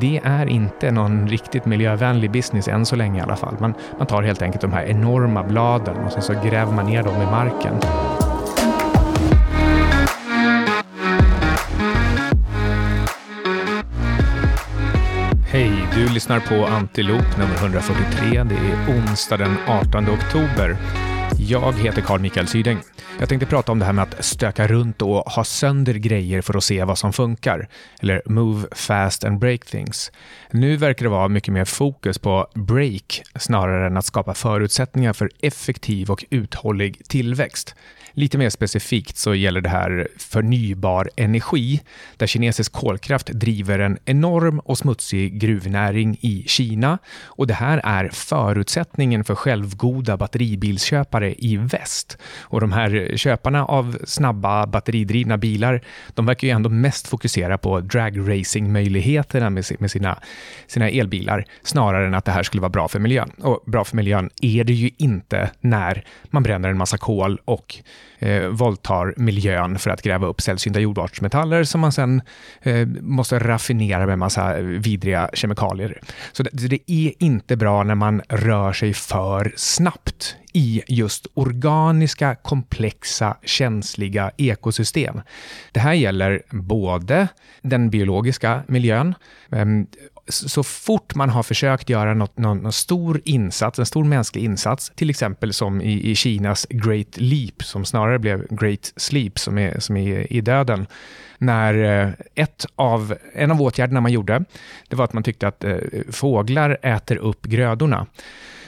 Det är inte någon riktigt miljövänlig business än så länge i alla fall. Man, man tar helt enkelt de här enorma bladen och sen så gräver man ner dem i marken. Hej, du lyssnar på Antilop nummer 143. Det är onsdag den 18 oktober. Jag heter Carl Mikael Syding. Jag tänkte prata om det här med att stöka runt och ha sönder grejer för att se vad som funkar. Eller move fast and break things. Nu verkar det vara mycket mer fokus på break snarare än att skapa förutsättningar för effektiv och uthållig tillväxt. Lite mer specifikt så gäller det här förnybar energi, där kinesisk kolkraft driver en enorm och smutsig gruvnäring i Kina. Och det här är förutsättningen för självgoda batteribilsköpare i väst. Och de här köparna av snabba batteridrivna bilar, de verkar ju ändå mest fokusera på dragracing-möjligheterna med sina, sina elbilar, snarare än att det här skulle vara bra för miljön. Och bra för miljön är det ju inte när man bränner en massa kol och eh, våldtar miljön för att gräva upp sällsynta jordartsmetaller som man sen eh, måste raffinera med massa vidriga kemikalier. Så det, det är inte bra när man rör sig för snabbt i just organiska, komplexa, känsliga ekosystem. Det här gäller både den biologiska miljön, ehm, så fort man har försökt göra något, någon, någon, stor insats, en stor mänsklig insats, till exempel som i, i, Kinas Great Leap, som snarare blev Great Sleep, som är, som är i döden, när eh, ett av, en av åtgärderna man gjorde, det var att man tyckte att eh, fåglar äter upp grödorna.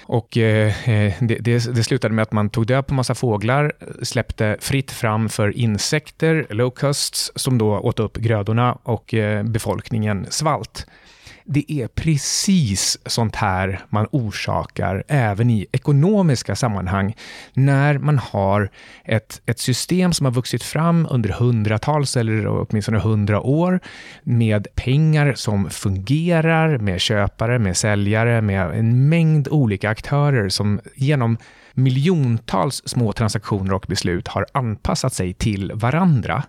Och eh, eh, det, det, det, slutade med att man tog död på massa fåglar, släppte fritt fram för insekter, locusts, som då åt upp grödorna och eh, befolkningen svalt. Det är precis sånt här man orsakar även i ekonomiska sammanhang när man har ett, ett system som har vuxit fram under hundratals eller åtminstone hundra år med pengar som fungerar, med köpare, med säljare, med en mängd olika aktörer som genom miljontals små transaktioner och beslut har anpassat sig till varandra.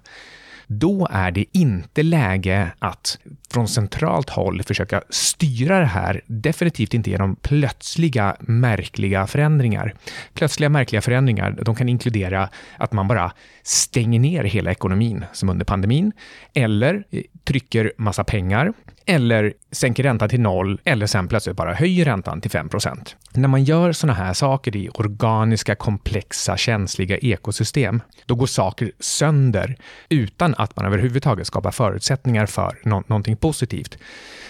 Då är det inte läge att från centralt håll försöka styra det här. Definitivt inte genom plötsliga märkliga förändringar. Plötsliga märkliga förändringar, de kan inkludera att man bara stänger ner hela ekonomin, som under pandemin, eller trycker massa pengar, eller sänker räntan till noll, eller sen plötsligt bara höjer räntan till 5% När man gör sådana här saker i organiska, komplexa, känsliga ekosystem, då går saker sönder utan att man överhuvudtaget skapar förutsättningar för no någonting positivt.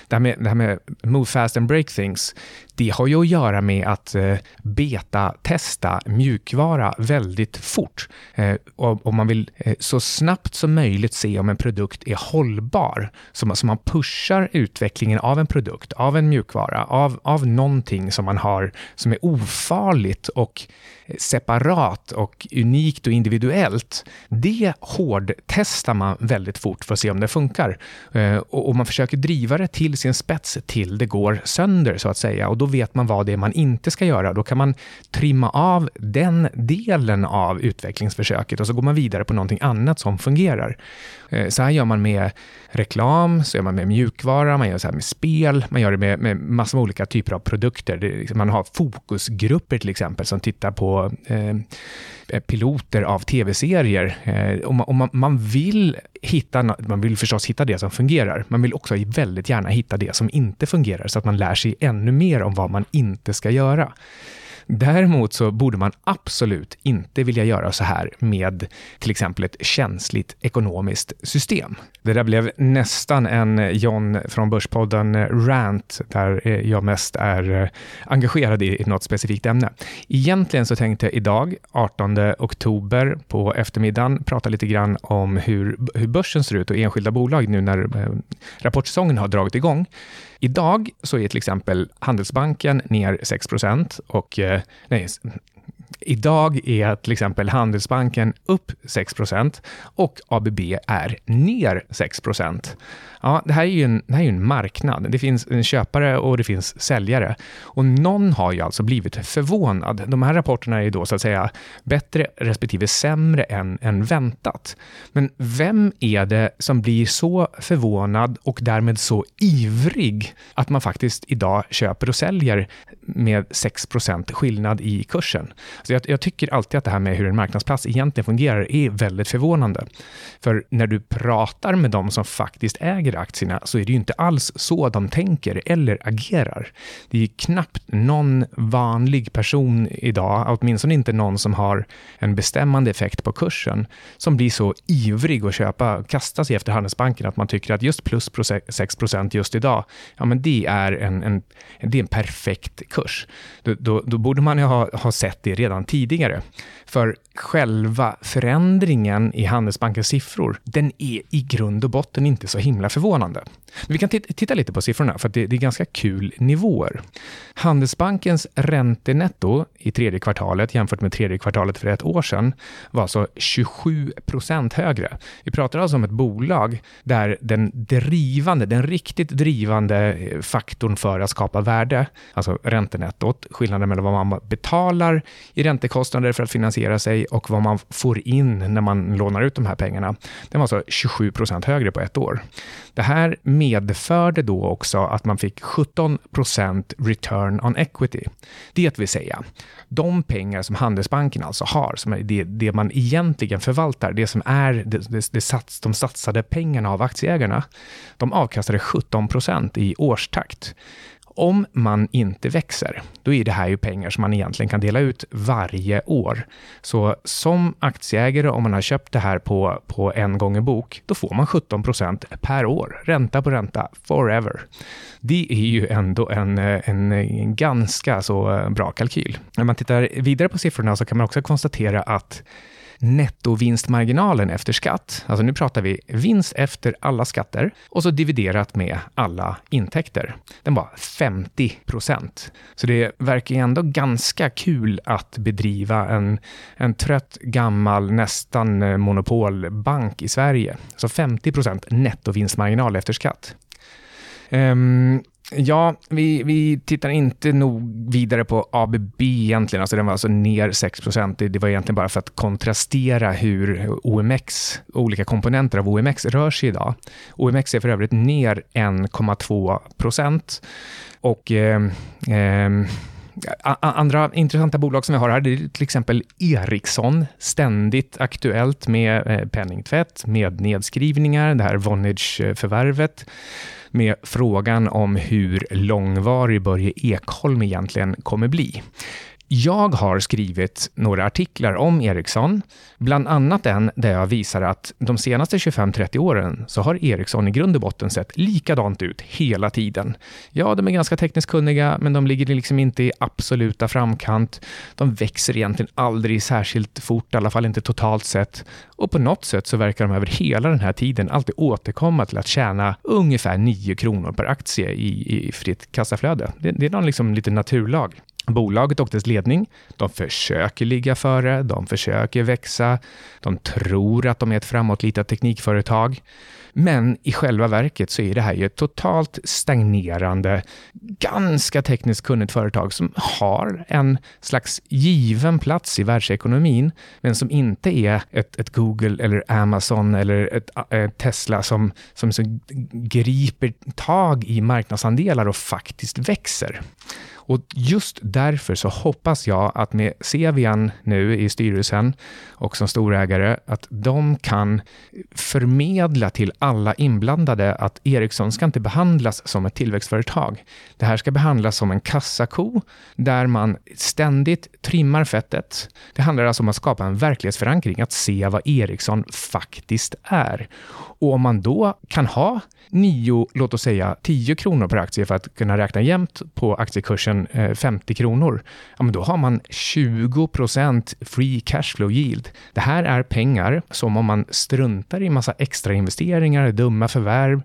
Det här, med, det här med move fast and break things, det har ju att göra med att eh, beta-testa mjukvara väldigt fort. Eh, om man vill eh, så snabbt som möjligt se om en produkt är hållbar. Så man, pushar utvecklingen av en produkt, av en mjukvara, av, av någonting som man har som är ofarligt och separat och unikt och individuellt. Det hårdtestar man väldigt fort för att se om det funkar. Och man försöker driva det till sin spets till det går sönder, så att säga. Och då vet man vad det är man inte ska göra. Då kan man trimma av den delen av utvecklingsförsöket och så går man vidare på någonting annat som fungerar. Eh, så här gör man med reklam, så gör man med mjukvara, man gör så här med spel, man gör det med, med massor av olika typer av produkter. Liksom, man har fokusgrupper till exempel som tittar på eh, eh piloter av tv-serier. Eh, och man, och man, man, vill hitta, man vill förstås hitta det som fungerar. Man vill också väldigt gärna hitta det som inte fungerar, så att man lär sig ännu mer om vad man inte ska göra. Däremot så borde man absolut inte vilja göra så här med till exempel ett känsligt ekonomiskt system. Det där blev nästan en John från Börspodden rant där eh, jag mest är eh, engagerad i något specifikt ämne. Egentligen så tänkte jag idag, 18 oktober på eftermiddagen, prata lite grann om hur, hur börsen ser ut och enskilda bolag nu när eh, rapportsäsongen har dragit igång. Idag så är till exempel Handelsbanken ner 6% och eh, nej, idag är till exempel Handelsbanken upp 6% och ABB är ner 6 Ja, det här är ju en, det här är en marknad. Det finns en köpare och det finns säljare. Och någon har ju alltså blivit förvånad. De här rapporterna är då så att säga bättre respektive sämre än, än väntat. Men vem är det som blir så förvånad och därmed så ivrig att man faktiskt idag köper och säljer med 6% skillnad i kursen? Så jag, jag tycker alltid att det här med hur en marknadsplats egentligen fungerar är väldigt förvånande. För när du pratar med de som faktiskt äger aktierna så är det ju inte alls så de tänker eller agerar. Det är knappt någon vanlig person idag, åtminstone inte någon som har en bestämmande effekt på kursen, som blir så ivrig att köpa, kasta sig efter Handelsbanken att man tycker att just plus 6 procent just idag, ja men det är en, en, det är en perfekt kurs. Då, då, då borde man ju ha, ha sett det redan tidigare. För själva förändringen i Handelsbankens siffror, den är i grund och botten inte så himla förvånande. Vi kan titta lite på siffrorna, för det, det, är ganska kul nivåer. Handelsbankens räntenetto i tredje kvartalet jämfört med tredje kvartalet för ett år sedan var alltså 27 procent högre. Vi pratar alltså om ett bolag där den drivande, den riktigt drivande eh, faktorn för att skapa värde, alltså räntenettot, skillnaden mellan vad man betalar i räntekostnader för att finansiera sig och vad man får in när man lånar ut de här pengarna, den var alltså 27 procent högre på ett år. Det här medförde då också att man fick 17 procent return on equity. Det vill säga, de pengar som Handelsbanken alltså har, som är det, det man egentligen förvaltar, det som är det, det, det sats, de satsade pengarna av aktieägarna, de avkastade 17 procent i årstakt om man inte växer, då är det här ju pengar som man egentligen kan dela ut varje år. Så som aktieägare, om man har köpt det här på, på en gång i bok, då får man 17% per år. Ränta på ränta, forever. Det är ju ändå en, en, en ganska så eh, bra kalkyl. När man tittar vidare på siffrorna så kan man också konstatera att nettovinstmarginalen efter skatt, alltså nu pratar vi vinst efter alla skatter och så dividerat med alla intäkter. Den var 50 procent. Så det verkar ju ändå ganska kul att bedriva en, en trött gammal, nästan eh, monopolbank i Sverige. Så 50 procent nettovinstmarginal efter skatt. Um, Ja, vi, vi tittar inte nog vidare på ABB egentligen. Alltså den var alltså ner 6 det, det var egentligen bara för att kontrastera hur OMX, olika komponenter av OMX rör sig idag. OMX är för övrigt ner 1,2 procent. Och eh, eh, Andra intressanta bolag som vi har här, det är till exempel Ericsson, ständigt aktuellt med eh, penningtvätt, med nedskrivningar, det här Vonage-förvärvet med frågan om hur långvarig Börje Ekholm egentligen kommer bli. Jag har skrivit några artiklar om Ericsson, bland annat en där jag visar att de senaste 25-30 åren så har Ericsson i grund och botten sett likadant ut hela tiden. Ja, de är ganska tekniskt kunniga, men de ligger liksom inte i absoluta framkant. De växer egentligen aldrig särskilt fort, i alla fall inte totalt sett. Och på något sätt så verkar de över hela den här tiden alltid återkomma till att tjäna ungefär 9 kronor per aktie i, i fritt kassaflöde. Det, det är någon liksom lite naturlag. Bolaget och dess ledning, de försöker ligga före, de försöker växa, de tror att de är ett framåtlitat teknikföretag. Men i själva verket så är det här ju ett totalt stagnerande, ganska tekniskt kunnigt företag som har en slags given plats i världsekonomin, men som inte är ett, ett Google eller Amazon eller ett, ett eh, Tesla som, som som griper tag i marknadsandelar och faktiskt växer. Och just därför så hoppas jag att med Cevian nu i styrelsen och som storägare, att de kan förmedla till alla inblandade att Ericsson ska inte behandlas som ett tillväxtföretag. Det här ska behandlas som en kassako där man ständigt trimmar fettet. Det handlar alltså om att skapa en verklighetsförankring, att se vad Ericsson faktiskt är. Och om man då kan ha 9, låt oss säga 10 kronor per aktie för att kunna räkna jämnt på aktiekursen eh, 50 kronor, ja, men då har man 20 procent free cash flow yield. Det här är pengar som om man struntar i massa extra investeringar, dumma förvärv,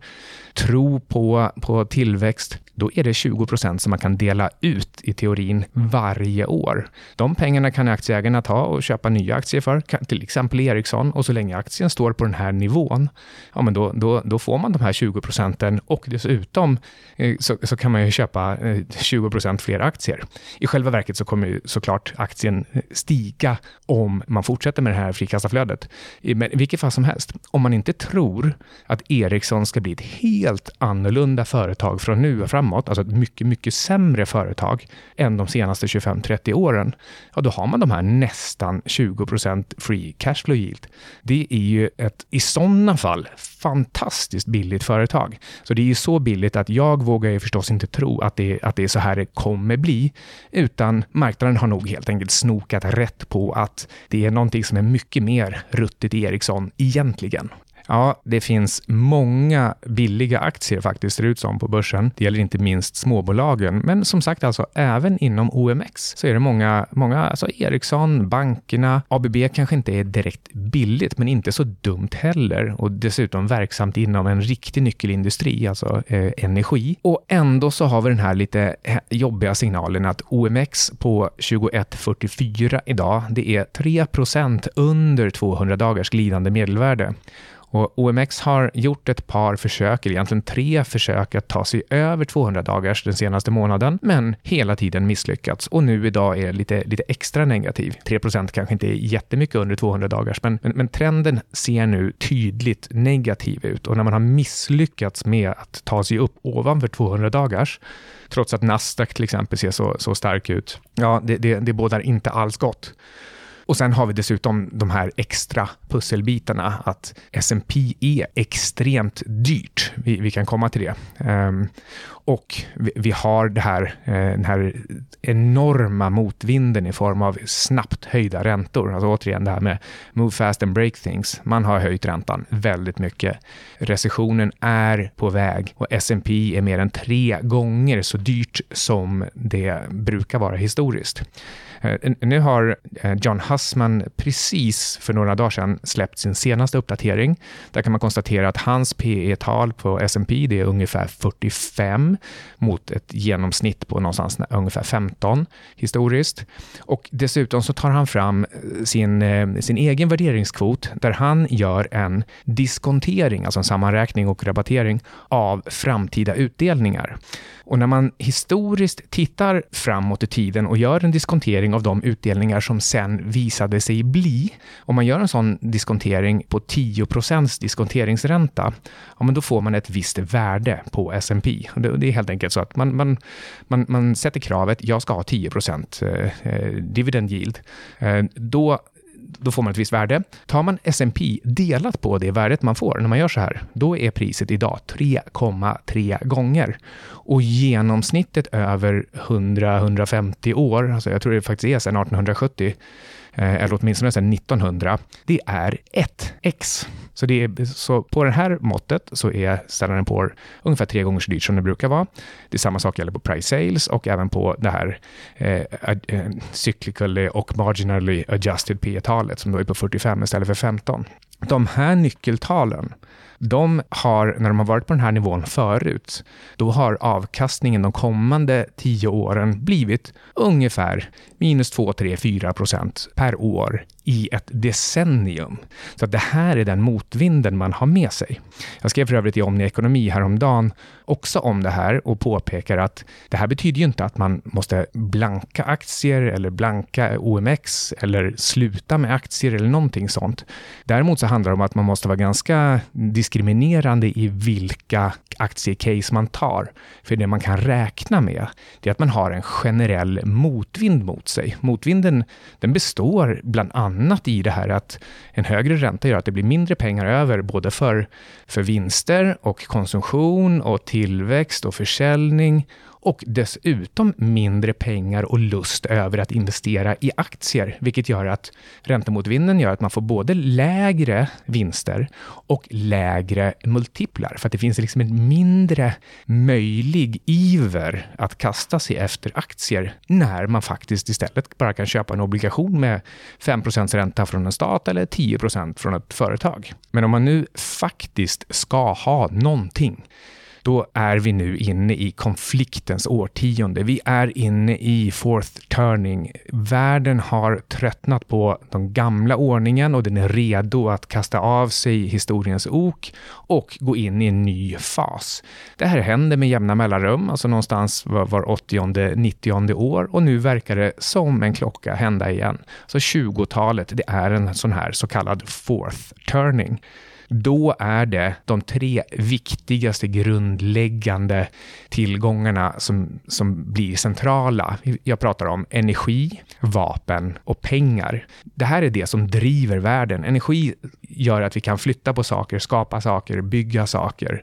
tro på, på tillväxt, då är det 20 procent som man kan dela ut i teorin varje år. De pengarna kan aktieägarna ta och köpa nya aktier för, till exempel Ericsson, och så länge aktien står på den här nivån, ja, men då, då, då får man de här 20 procenten och dessutom eh, så, så kan man ju köpa eh, 20 procent fler aktier. I själva verket så kommer ju såklart aktien eh, stiga om man fortsätter med det här frikassaflödet. Men i vilket fall som helst, om man inte tror att Ericsson ska bli ett helt annorlunda företag från nu och framåt, alltså ett mycket, mycket sämre företag än de senaste 25-30 åren, ja då har man de här nästan 20 procent free cash flow yield. Det är ju ett, i sådana fall, fantastiskt billigt företag. Så det är ju så billigt att jag vågar ju förstås inte tro att det, att det är så här det kommer bli, utan marknaden har nog helt enkelt snokat rätt på att det är någonting som är mycket mer ruttet i Ericsson egentligen. Ja, det finns många billiga aktier faktiskt, ser ut som, på börsen. Det gäller inte minst småbolagen, men som sagt, alltså även inom OMX så är det många, många alltså Ericsson, bankerna, ABB kanske inte är direkt billigt, men inte så dumt heller och dessutom verksamt inom en riktig nyckelindustri, alltså eh, energi. Och ändå så har vi den här lite eh, jobbiga signalen att OMX på 2144 idag, det är 3 under 200 dagars glidande medelvärde. Och OMX har gjort ett par försök, eller egentligen tre försök att ta sig över 200 dagars den senaste månaden, men hela tiden misslyckats. Och nu idag är det lite, lite extra negativ. 3% kanske inte är jättemycket under 200 dagars, men, men, men, trenden ser nu tydligt negativ ut. Och när man har misslyckats med att ta sig upp ovanför 200 dagars, trots att Nasdaq till exempel ser så, så stark ut, ja, det, det, det bådar inte alls gott. Och sen har vi dessutom de här extra pusselbitarna, att S&P är extremt dyrt. Vi, vi kan komma till det. Um, och vi, vi, har det här, eh, den här enorma motvinden i form av snabbt höjda räntor. Alltså återigen det här med move fast and break things. Man har höjt räntan väldigt mycket. Recessionen är på väg och S&P är mer än tre gånger så dyrt som det brukar vara historiskt. Eh, nu har eh, John Hussman precis för några dagar sedan släppt sin senaste uppdatering. Där kan man konstatera att hans PE-tal på S&P det är ungefär 45 mot ett genomsnitt på någonstans ungefär 15 historiskt. Och dessutom så tar han fram eh, sin, sin egen värderingskvot där han gör en diskontering, alltså en sammanräkning och rabattering av framtida utdelningar. Och när man historiskt tittar framåt i tiden och gör en diskontering av de utdelningar som sen visade sig bli, om man gör en sån diskontering på 10% diskonteringsränta, ja, men då får man ett visst värde på S&P. Det, det är helt enkelt så att man, man, man, man sätter kravet, jag ska ha 10 eh, eh, dividend yield. Eh, då då får man ett visst värde. Tar man S&P delat på det värdet man får när man gör så här, då är priset idag 3,3 gånger. Och genomsnittet över 100-150 år, alltså jag tror det faktiskt är sedan 1870, Eh, eller åtminstone sedan 1900, det är 1x. Så, det är, så på det här måttet så är Standard Poor ungefär tre gånger så dyrt som det brukar vara. Det är samma sak gäller på price sales och även på det här eh, eh, cyclically och marginally adjusted P talet som då är på 45 istället för 15. De här nyckeltalen de har, när de har varit på den här nivån förut, då har avkastningen de kommande tio åren blivit ungefär minus 2, 3, 4 procent per år i ett decennium. Så att det här är den motvinden man har med sig. Jag skrev för övrigt i Omni Ekonomi häromdagen också om det här och påpekar att det här betyder ju inte att man måste blanka aktier eller blanka OMX eller sluta med aktier eller någonting sånt. Däremot så handlar det om att man måste vara ganska diskriminerande i vilka aktiecase man tar. För det man kan räkna med, det är att man har en generell motvind mot sig. Motvinden, den består bland annat i det här att en högre ränta gör att det blir mindre pengar över både för, för vinster och konsumtion och tillväxt och försäljning och dessutom mindre pengar och lust över att investera i aktier, vilket gör att räntemotvinden gör att man får både lägre vinster och lägre multiplar, för att det finns liksom en mindre möjlig iver att kasta sig efter aktier när man faktiskt istället bara kan köpa en obligation med 5% ränta från en stat eller 10% från ett företag. Men om man nu faktiskt ska ha någonting då är vi nu inne i konfliktens årtionde. Vi är inne i fourth turning. Världen har tröttnat på den gamla ordningen och den är redo att kasta av sig historiens ok och gå in i en ny fas. Det här händer med jämna mellanrum, alltså någonstans var, var 80 90 år och nu verkar det som en klocka hända igen. Så 20-talet, det är en sån här så kallad fourth turning då är det de tre viktigaste grundläggande tillgångarna som, som blir centrala. Jag pratar om energi, vapen och pengar. Det här är det som driver världen. Energi gör att vi kan flytta på saker, skapa saker, bygga saker.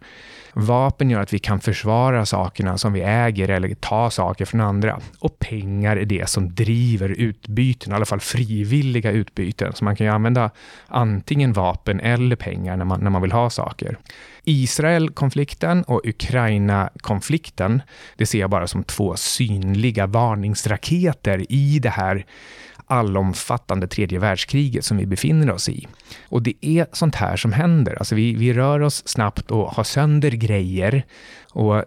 Vapen gör att vi kan försvara sakerna som vi äger eller ta saker från andra. Och pengar är det som driver utbyten, i alla fall frivilliga utbyten. Så man kan ju använda antingen vapen eller pengar när man, när man vill ha saker. Israel-konflikten och Ukraina-konflikten, det ser jag bara som två synliga varningsraketer i det här allomfattande tredje världskriget som vi befinner oss i. Och det är sånt här som händer. Alltså vi, vi rör oss snabbt och har sönder grejer. Och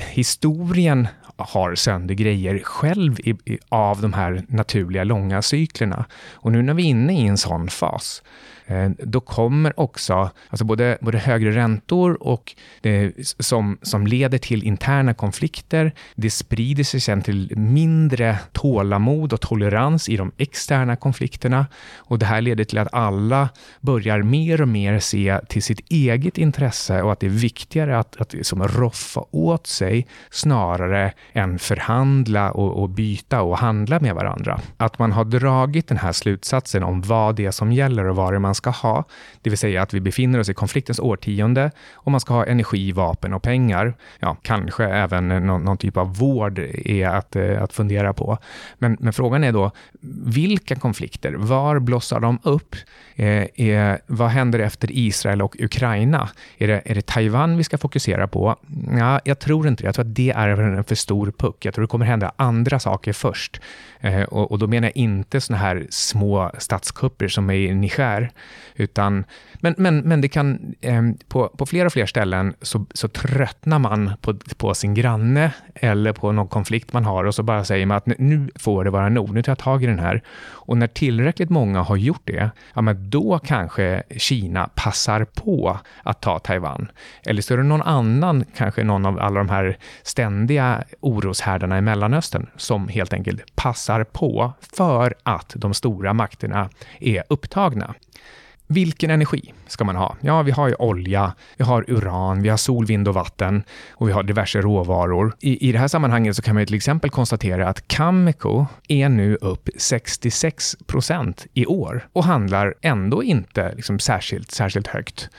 historien har sönder grejer själv i, i, av de här naturliga långa cyklerna. Och nu när vi är inne i en sån fas, Eh, då kommer också alltså både, både högre räntor och eh, det, som, som leder till interna konflikter. Det sprider sig sen till mindre tålamod och tolerans i de externa konflikterna. Och det här leder till att alla börjar mer och mer se till sitt eget intresse och att det är viktigare att, att liksom roffa åt sig snarare än förhandla och, och byta och handla med varandra. Att man har dragit den här slutsatsen om vad det är som gäller och vad det är man ska ha, det vill säga att vi befinner oss i konfliktens årtionde och man ska ha energi, vapen och pengar. Ja, kanske även någon, någon typ av vård är att, eh, att fundera på. Men, men frågan är då, vilka konflikter? Var blossar de upp? Eh, är, vad händer efter Israel och Ukraina? Är det, är det Taiwan vi ska fokusera på? Ja, jag tror inte det. Jag tror att det är en för stor puck. Jag tror det kommer hända andra saker först. Eh, och, och, då menar jag inte såna här små statskupper som är i Niger, utan, men, men, men det kan, ehm, på, på fler och fler ställen så, så tröttnar man på, på sin granne eller på någon konflikt man har och så bara säger man att nu får det vara nog, nu tar jag tag i den här. Och när tillräckligt många har gjort det, ja men då kanske Kina passar på att ta Taiwan. Eller så är det någon annan, kanske någon av alla de här ständiga oroshärdarna i Mellanöstern, som helt enkelt passar på för att de stora makterna är upptagna. Vilken energi ska man ha? Ja, vi har ju olja, vi har uran, vi har sol, vind och vatten och vi har diverse råvaror. I, i det här sammanhanget så kan man till exempel konstatera att Cameco är nu upp 66 procent i år och handlar ändå inte liksom särskilt, särskilt högt.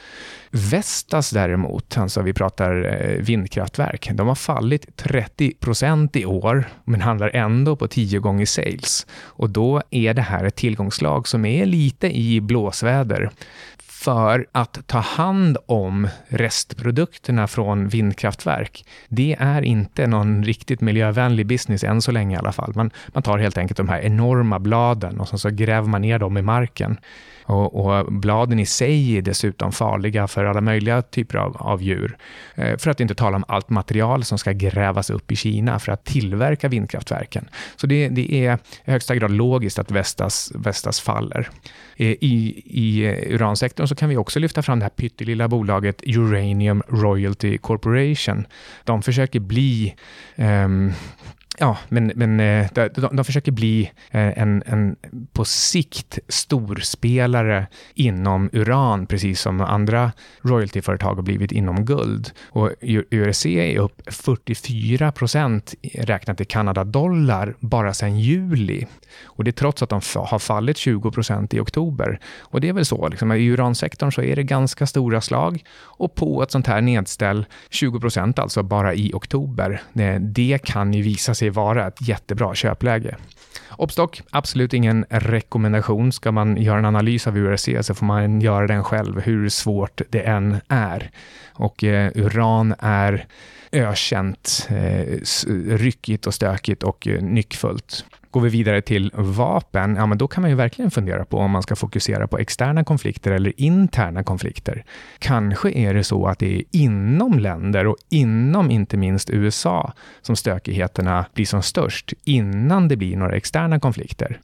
Vestas däremot, alltså vi pratar eh, vindkraftverk, de har fallit 30 procent i år, men handlar ändå på 10 gånger sales. Och då är det här ett tillgångslag som är lite i blåsväder för att ta hand om restprodukterna från vindkraftverk. Det är inte någon riktigt miljövänlig business än så länge i alla fall. Man, man tar helt enkelt de här enorma bladen och så gräver man ner dem i marken. Och, och, bladen i sig är dessutom farliga för alla möjliga typer av, av djur. Eh, för att inte tala om allt material som ska grävas upp i Kina för att tillverka vindkraftverken. Så det, det är i högsta grad logiskt att Vestas, Vestas faller. Eh, I, I uransektorn så kan vi också lyfta fram det här pyttelilla bolaget Uranium Royalty Corporation. De försöker bli eh, Ja, men, men eh, de, de, de försöker bli eh, en, en på sikt storspelare inom uran, precis som andra royaltyföretag har blivit inom guld. Och URC är upp 44 procent räknat i Kanada-dollar bara sedan juli. Och det är trots att de har fallit 20 procent i oktober. Och det är väl så, liksom, i uransektorn så är det ganska stora slag. Och på ett sånt här nedställ, 20 procent alltså bara i oktober, det, det kan ju visa sig vara ett jättebra köpläge. Obstock, absolut ingen rekommendation. Ska man göra en analys av URC så får man göra den själv, hur svårt det än är. Och eh, uran är ökänt, eh, ryckigt och stökigt och eh, nyckfullt. Går vi vidare till vapen, ja men då kan man ju verkligen fundera på om man ska fokusera på externa konflikter eller interna konflikter. Kanske är det så att det är inom länder och inom inte minst USA som stökigheterna blir som störst innan det blir några externa konflikter.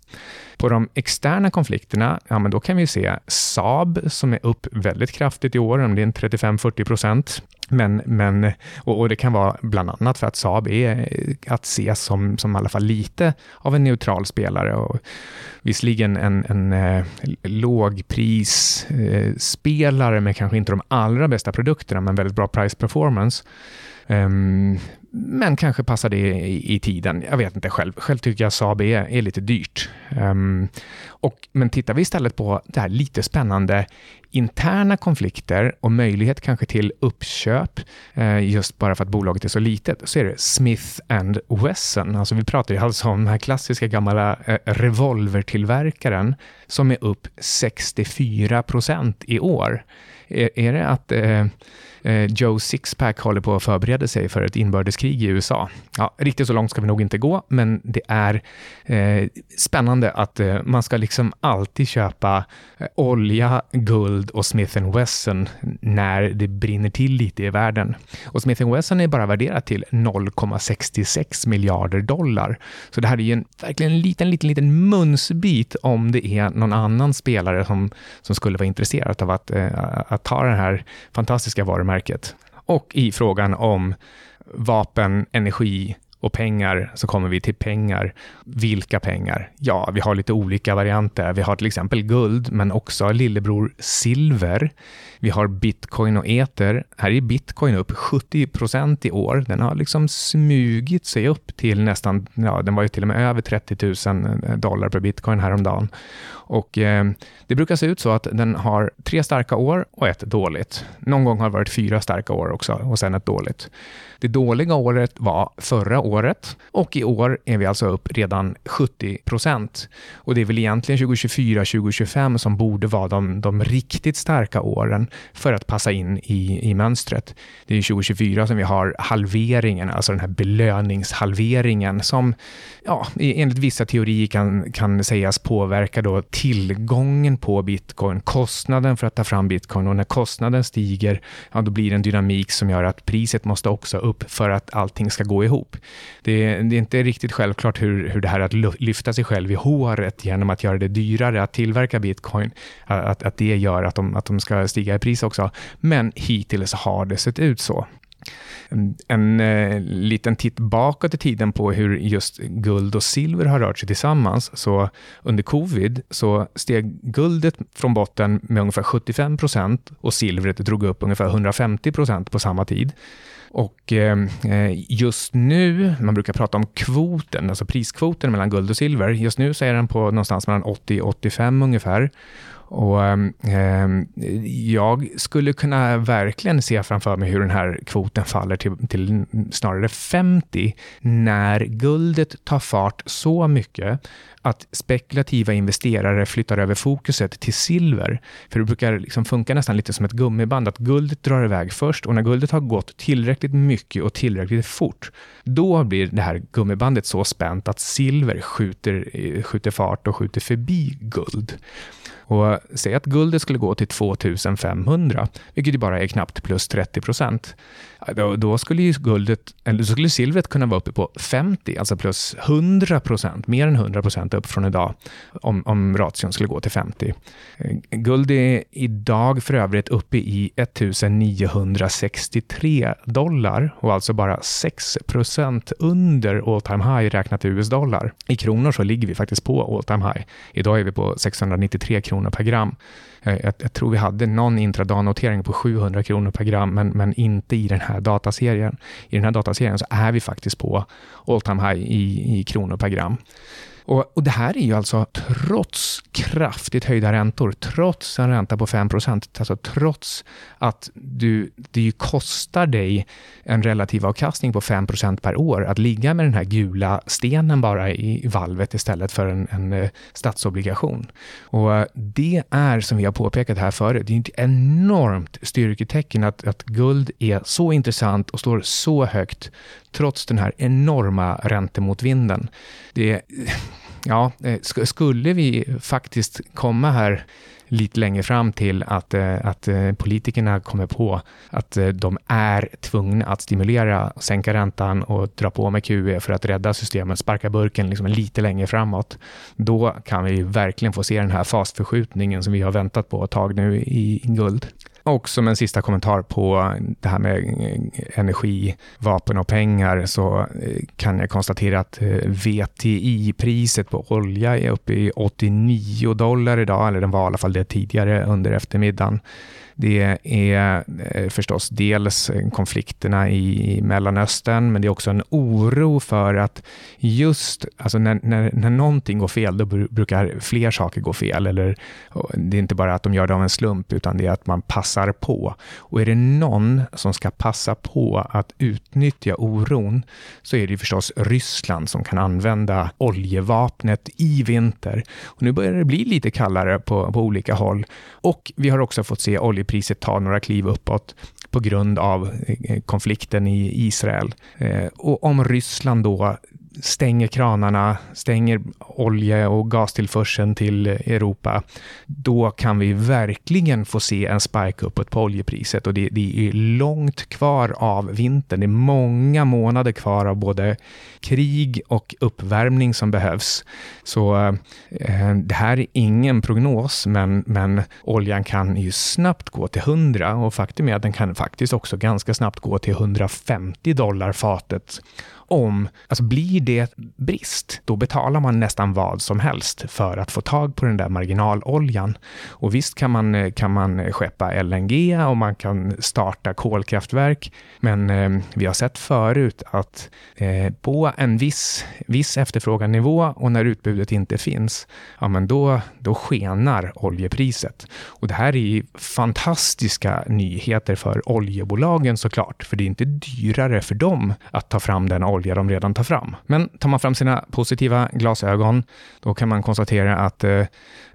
På de externa konflikterna, ja men då kan vi se Saab som är upp väldigt kraftigt i år, om det är 35-40 procent. Men, men, och, och, det kan vara bland annat för att Saab är att ses som, som i alla fall lite av en neutral spelare. Och visserligen en, en eh, lågprisspelare eh, med kanske inte de allra bästa produkterna, men väldigt bra price performance. Um, men kanske passar det i, i, tiden. Jag vet inte själv. Själv tycker jag Saab är, är lite dyrt. Um, och, men tittar vi istället på det här lite spännande interna konflikter och möjlighet kanske till uppköp, eh, just bara för att bolaget är så litet, så är det Smith and Wesson. Alltså vi pratar ju alltså om den här klassiska gamla eh, revolvertillverkaren som är upp 64 procent i år. Är, är det att Eh, Eh, Joe Sixpack håller på att förbereda sig för ett inbördeskrig i USA. Ja, riktigt så långt ska vi nog inte gå, men det är eh, spännande att eh, man ska liksom alltid köpa eh, olja, guld och Smith Wesson när det brinner till lite i världen. Och Smith Wesson är bara värderat till 0,66 miljarder dollar. Så det här är ju en, verkligen en liten, liten, liten munsbit om det är någon annan spelare som, som skulle vara intresserad av att, eh, att ta den här fantastiska varumärket varumärket. Och i frågan om vapen, energi och pengar så kommer vi till pengar. Vilka pengar? Ja, vi har lite olika varianter. Vi har till exempel guld, men också lillebror silver. Vi har bitcoin och eter. Här är bitcoin upp 70 procent i år. Den har liksom smugit sig upp till nästan, ja, den var ju till och med över 30 000 dollar per bitcoin häromdagen. Och eh, det brukar se ut så att den har tre starka år och ett dåligt. Någon gång har det varit fyra starka år också och sen ett dåligt. Det dåliga året var förra året och i år är vi alltså upp redan 70 procent. Och det är väl egentligen 2024, 2025 som borde vara de, de riktigt starka åren för att passa in i, i mönstret. Det är 2024 som vi har halveringen, alltså den här belöningshalveringen som ja, enligt vissa teorier kan, kan sägas påverka då tillgången på bitcoin, kostnaden för att ta fram bitcoin och när kostnaden stiger, ja, då blir det en dynamik som gör att priset måste också upp för att allting ska gå ihop. Det, det är inte riktigt självklart hur, hur det här att lyfta sig själv i håret genom att göra det dyrare att tillverka bitcoin, att, att det gör att de, att de ska stiga i pris också. Men hittills har det sett ut så en, en eh, liten titt bakåt i tiden på hur just guld och silver har rört sig tillsammans. Så under covid så steg guldet från botten med ungefär 75 procent och silvret drog upp ungefär 150 procent på samma tid. Och ehm, eh, just nu, man brukar prata om kvoten, alltså priskvoten mellan guld och silver. Just nu så är den på någonstans mellan 80-85 ungefär. Och eh, jag skulle kunna verkligen se framför mig hur den här kvoten faller till, till snarare 50 när guldet tar fart så mycket att spekulativa investerare flyttar över fokuset till silver. För det brukar liksom funka nästan lite som ett gummiband, att guldet drar iväg först och när guldet har gått tillräckligt mycket och tillräckligt fort, då blir det här gummibandet så spänt att silver skjuter, eh, skjuter fart och skjuter förbi guld. Och säg att guldet skulle gå till 2500, vilket ju bara är knappt plus 30 procent. Då, då, skulle ju guldet, eller då skulle silvret kunna vara uppe på 50, alltså plus 100 procent, mer än 100 procent upp från idag, om, om ration skulle gå till 50. Eh, guld är idag för övrigt uppe i 1963 dollar och alltså bara 6 procent under all time high räknat i US-dollar. I kronor så ligger vi faktiskt på all time high. Idag är vi på 693 kronor per gram. Jag, jag, tror vi hade någon intradagnotering på 700 kronor per gram, men, men inte i den här dataserien. I den här dataserien så är vi faktiskt på all time high i, i kronor per gram. Och, och, det här är ju alltså trots kraftigt höjda räntor, trots en ränta på 5% alltså trots att du, det ju kostar dig en relativ avkastning på 5% per år att ligga med den här gula stenen bara i valvet istället för en, en eh, statsobligation. Och eh, det är, som vi har påpekat här förut, det är ett enormt styrketecken att, att guld är så intressant och står så högt trots den här enorma räntemotvinden. Det ja, eh, skulle vi faktiskt komma här lite längre fram till att, eh, att eh, politikerna kommer på att de är tvungna att stimulera, sänka räntan och dra på med QE för att rädda systemet, sparka burken liksom lite längre framåt. Då kan vi verkligen få se den här fasförskjutningen som vi har väntat på ett tag nu i guld. Och som en sista kommentar på det här med eh, energi, vapen och pengar så eh, kan jag konstatera att eh, VTI-priset på olja är uppe i 89 dollar idag, eller den var i alla fall det tidigare under eftermiddagen. Det är förstås dels konflikterna i Mellanöstern, men det är också en oro för att just alltså när, när, när någonting går fel, då brukar fler saker gå fel. Eller, det är inte bara att de gör det av en slump, utan det är att man passar passar på. Och är det någon som ska passa på att utnyttja oron, så är det förstås Ryssland som kan använda oljevapnet i vinter. Och nu börjar det bli lite kallare på, på olika håll. Och vi har också fått se oljepriset ta några kliv uppåt på grund av eh, konflikten i Israel. Eh, och om Ryssland då stänger kranarna, stänger olje och gastillförseln till Europa, då kan vi verkligen få se en spike uppåt på oljepriset och det, det, är långt kvar av vintern. Det är många månader kvar av både krig och uppvärmning som behövs. Så eh, det här är ingen prognos, men, men oljan kan ju snabbt gå till 100 och faktum är att den kan faktiskt också ganska snabbt gå till 150 dollar fatet om, alltså blir det brist, då betalar man nästan vad som helst för att få tag på den där marginaloljan. Och visst kan man, eh, kan man skeppa LNG och man kan starta kolkraftverk, men eh, vi har sett förut att eh, på en viss, viss efterfråganivå och när utbudet inte finns, ja men då, då skenar oljepriset. Och det här är fantastiska nyheter för oljebolagen såklart, för det är inte dyrare för dem att ta fram den olja de redan tar fram. Men tar man fram sina positiva glasögon, då kan man konstatera att eh,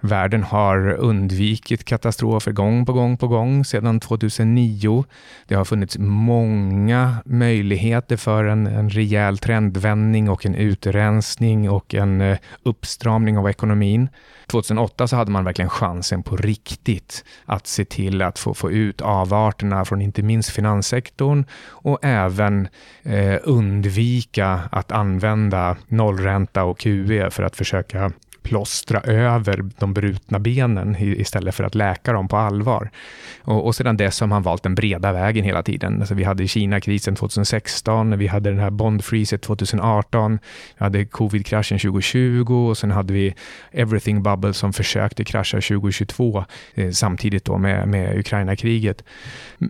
världen har undvikit katastrofer gång på gång på gång sedan 2009. Det har funnits många möjligheter för en, en rejäl trendvändning och en utrensning och en eh, uppstramning av ekonomin. 2008 så hade man verkligen chansen på riktigt att se till att få, få ut avarterna från inte minst finanssektorn och även eh, undvika att använda nollränta och QE för att försöka plåstra över de brutna benen istället för att läka dem på allvar. Och, och sedan dess har man valt den breda vägen hela tiden. Alltså vi hade Kina-krisen 2016, vi hade den här bondfreezet 2018, vi hade covid-kraschen 2020 och sen hade vi everything bubble som försökte krascha 2022 eh, samtidigt då med, med Ukraina-kriget.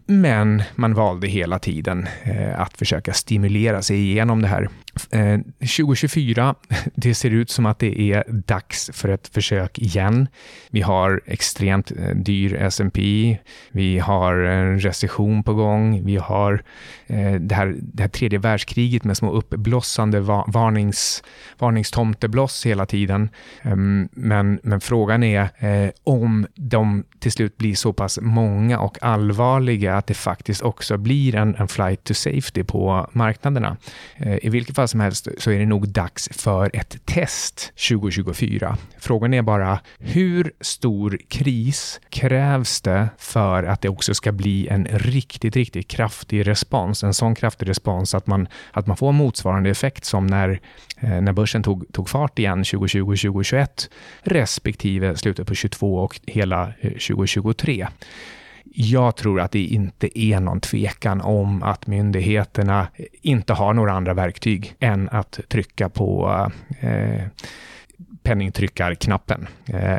Men man valde hela tiden eh, att försöka stimulera sig igenom det här. Eh, 2024, det ser ut som att det är dags för ett försök igen. Vi har extremt eh, dyr S&P, vi har en recession på gång, vi har eh, det här, det här tredje världskriget med små uppblossande varnings, varningstomtebloss hela tiden. Ehm, men, men frågan är om de till slut blir så pass många och allvarliga att det faktiskt också blir en, en flight to safety på marknaderna. I vilket fall som helst så är det nog dags för ett test 2024. Frågan är bara hur stor kris krävs det för att det också ska bli en riktigt, riktigt kraftig respons? En sån kraftig respons att man, att man får motsvarande effekt som när, eh, när börsen tog, tog fart igen 2020-2021 respektive slutet på 22 och hela eh, 2023. Jag tror att det inte är någon tvekan om att myndigheterna inte har några andra verktyg än att trycka på eh, penningtryckarknappen. Eh,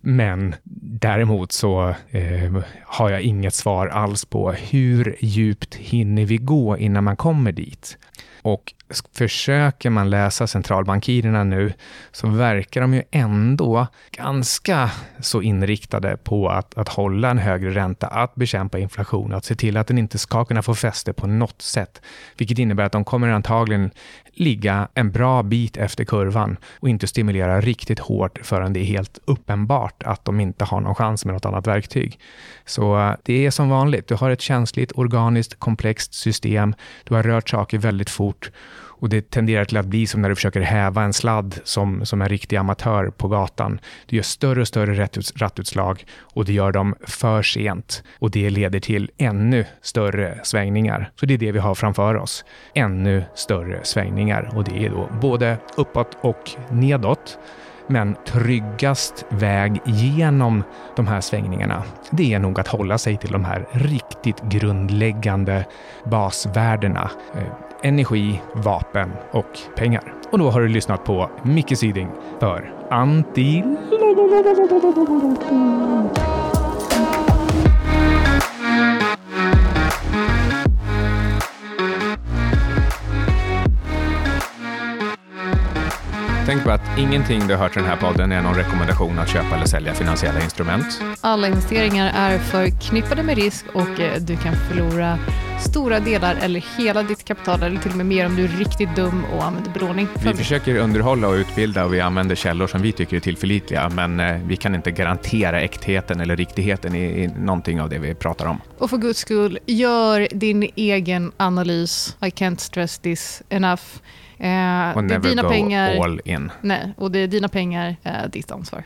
men däremot så eh, har jag inget svar alls på hur djupt hinner vi gå innan man kommer dit. Och försöker man läsa centralbankirerna nu så verkar de ju ändå ganska så inriktade på att, att hålla en högre ränta, att bekämpa inflation, att se till att den inte ska kunna få fäste på något sätt. Vilket innebär att de kommer antagligen ligga en bra bit efter kurvan och inte stimulera riktigt hårt förrän det är helt uppenbart att de inte har någon chans med något annat verktyg. Så eh, det är som vanligt, du har ett känsligt, organiskt, komplext system, du har rört saker väldigt fort. Och det tenderar till att bli som när du försöker häva en sladd som, som en riktig amatör på gatan. Du gör större och större rattutslag och du gör dem för sent. Och det leder till ännu större svängningar. Så det är det vi har framför oss. Ännu större svängningar. Och det är då både uppåt och nedåt. Men tryggast väg genom de här svängningarna, det är nog att hålla sig till de här riktigt grundläggande basvärdena. Eh, energi, vapen och pengar. Och då har du lyssnat på Micke Syding för Anti... Tänk på att ingenting du har hört i den här podden är någon rekommendation att köpa eller sälja finansiella instrument. Alla investeringar är förknippade med risk och eh, du kan förlora stora delar eller hela ditt kapital eller till och med mer om du är riktigt dum och använder belåning. Vi försöker underhålla och utbilda och vi använder källor som vi tycker är tillförlitliga men eh, vi kan inte garantera äktheten eller riktigheten i, i någonting av det vi pratar om. Och för guds skull, gör din egen analys. I can't stress this enough. Eh, och never dina go pengar, all in. Nej, och det är dina pengar, eh, ditt ansvar.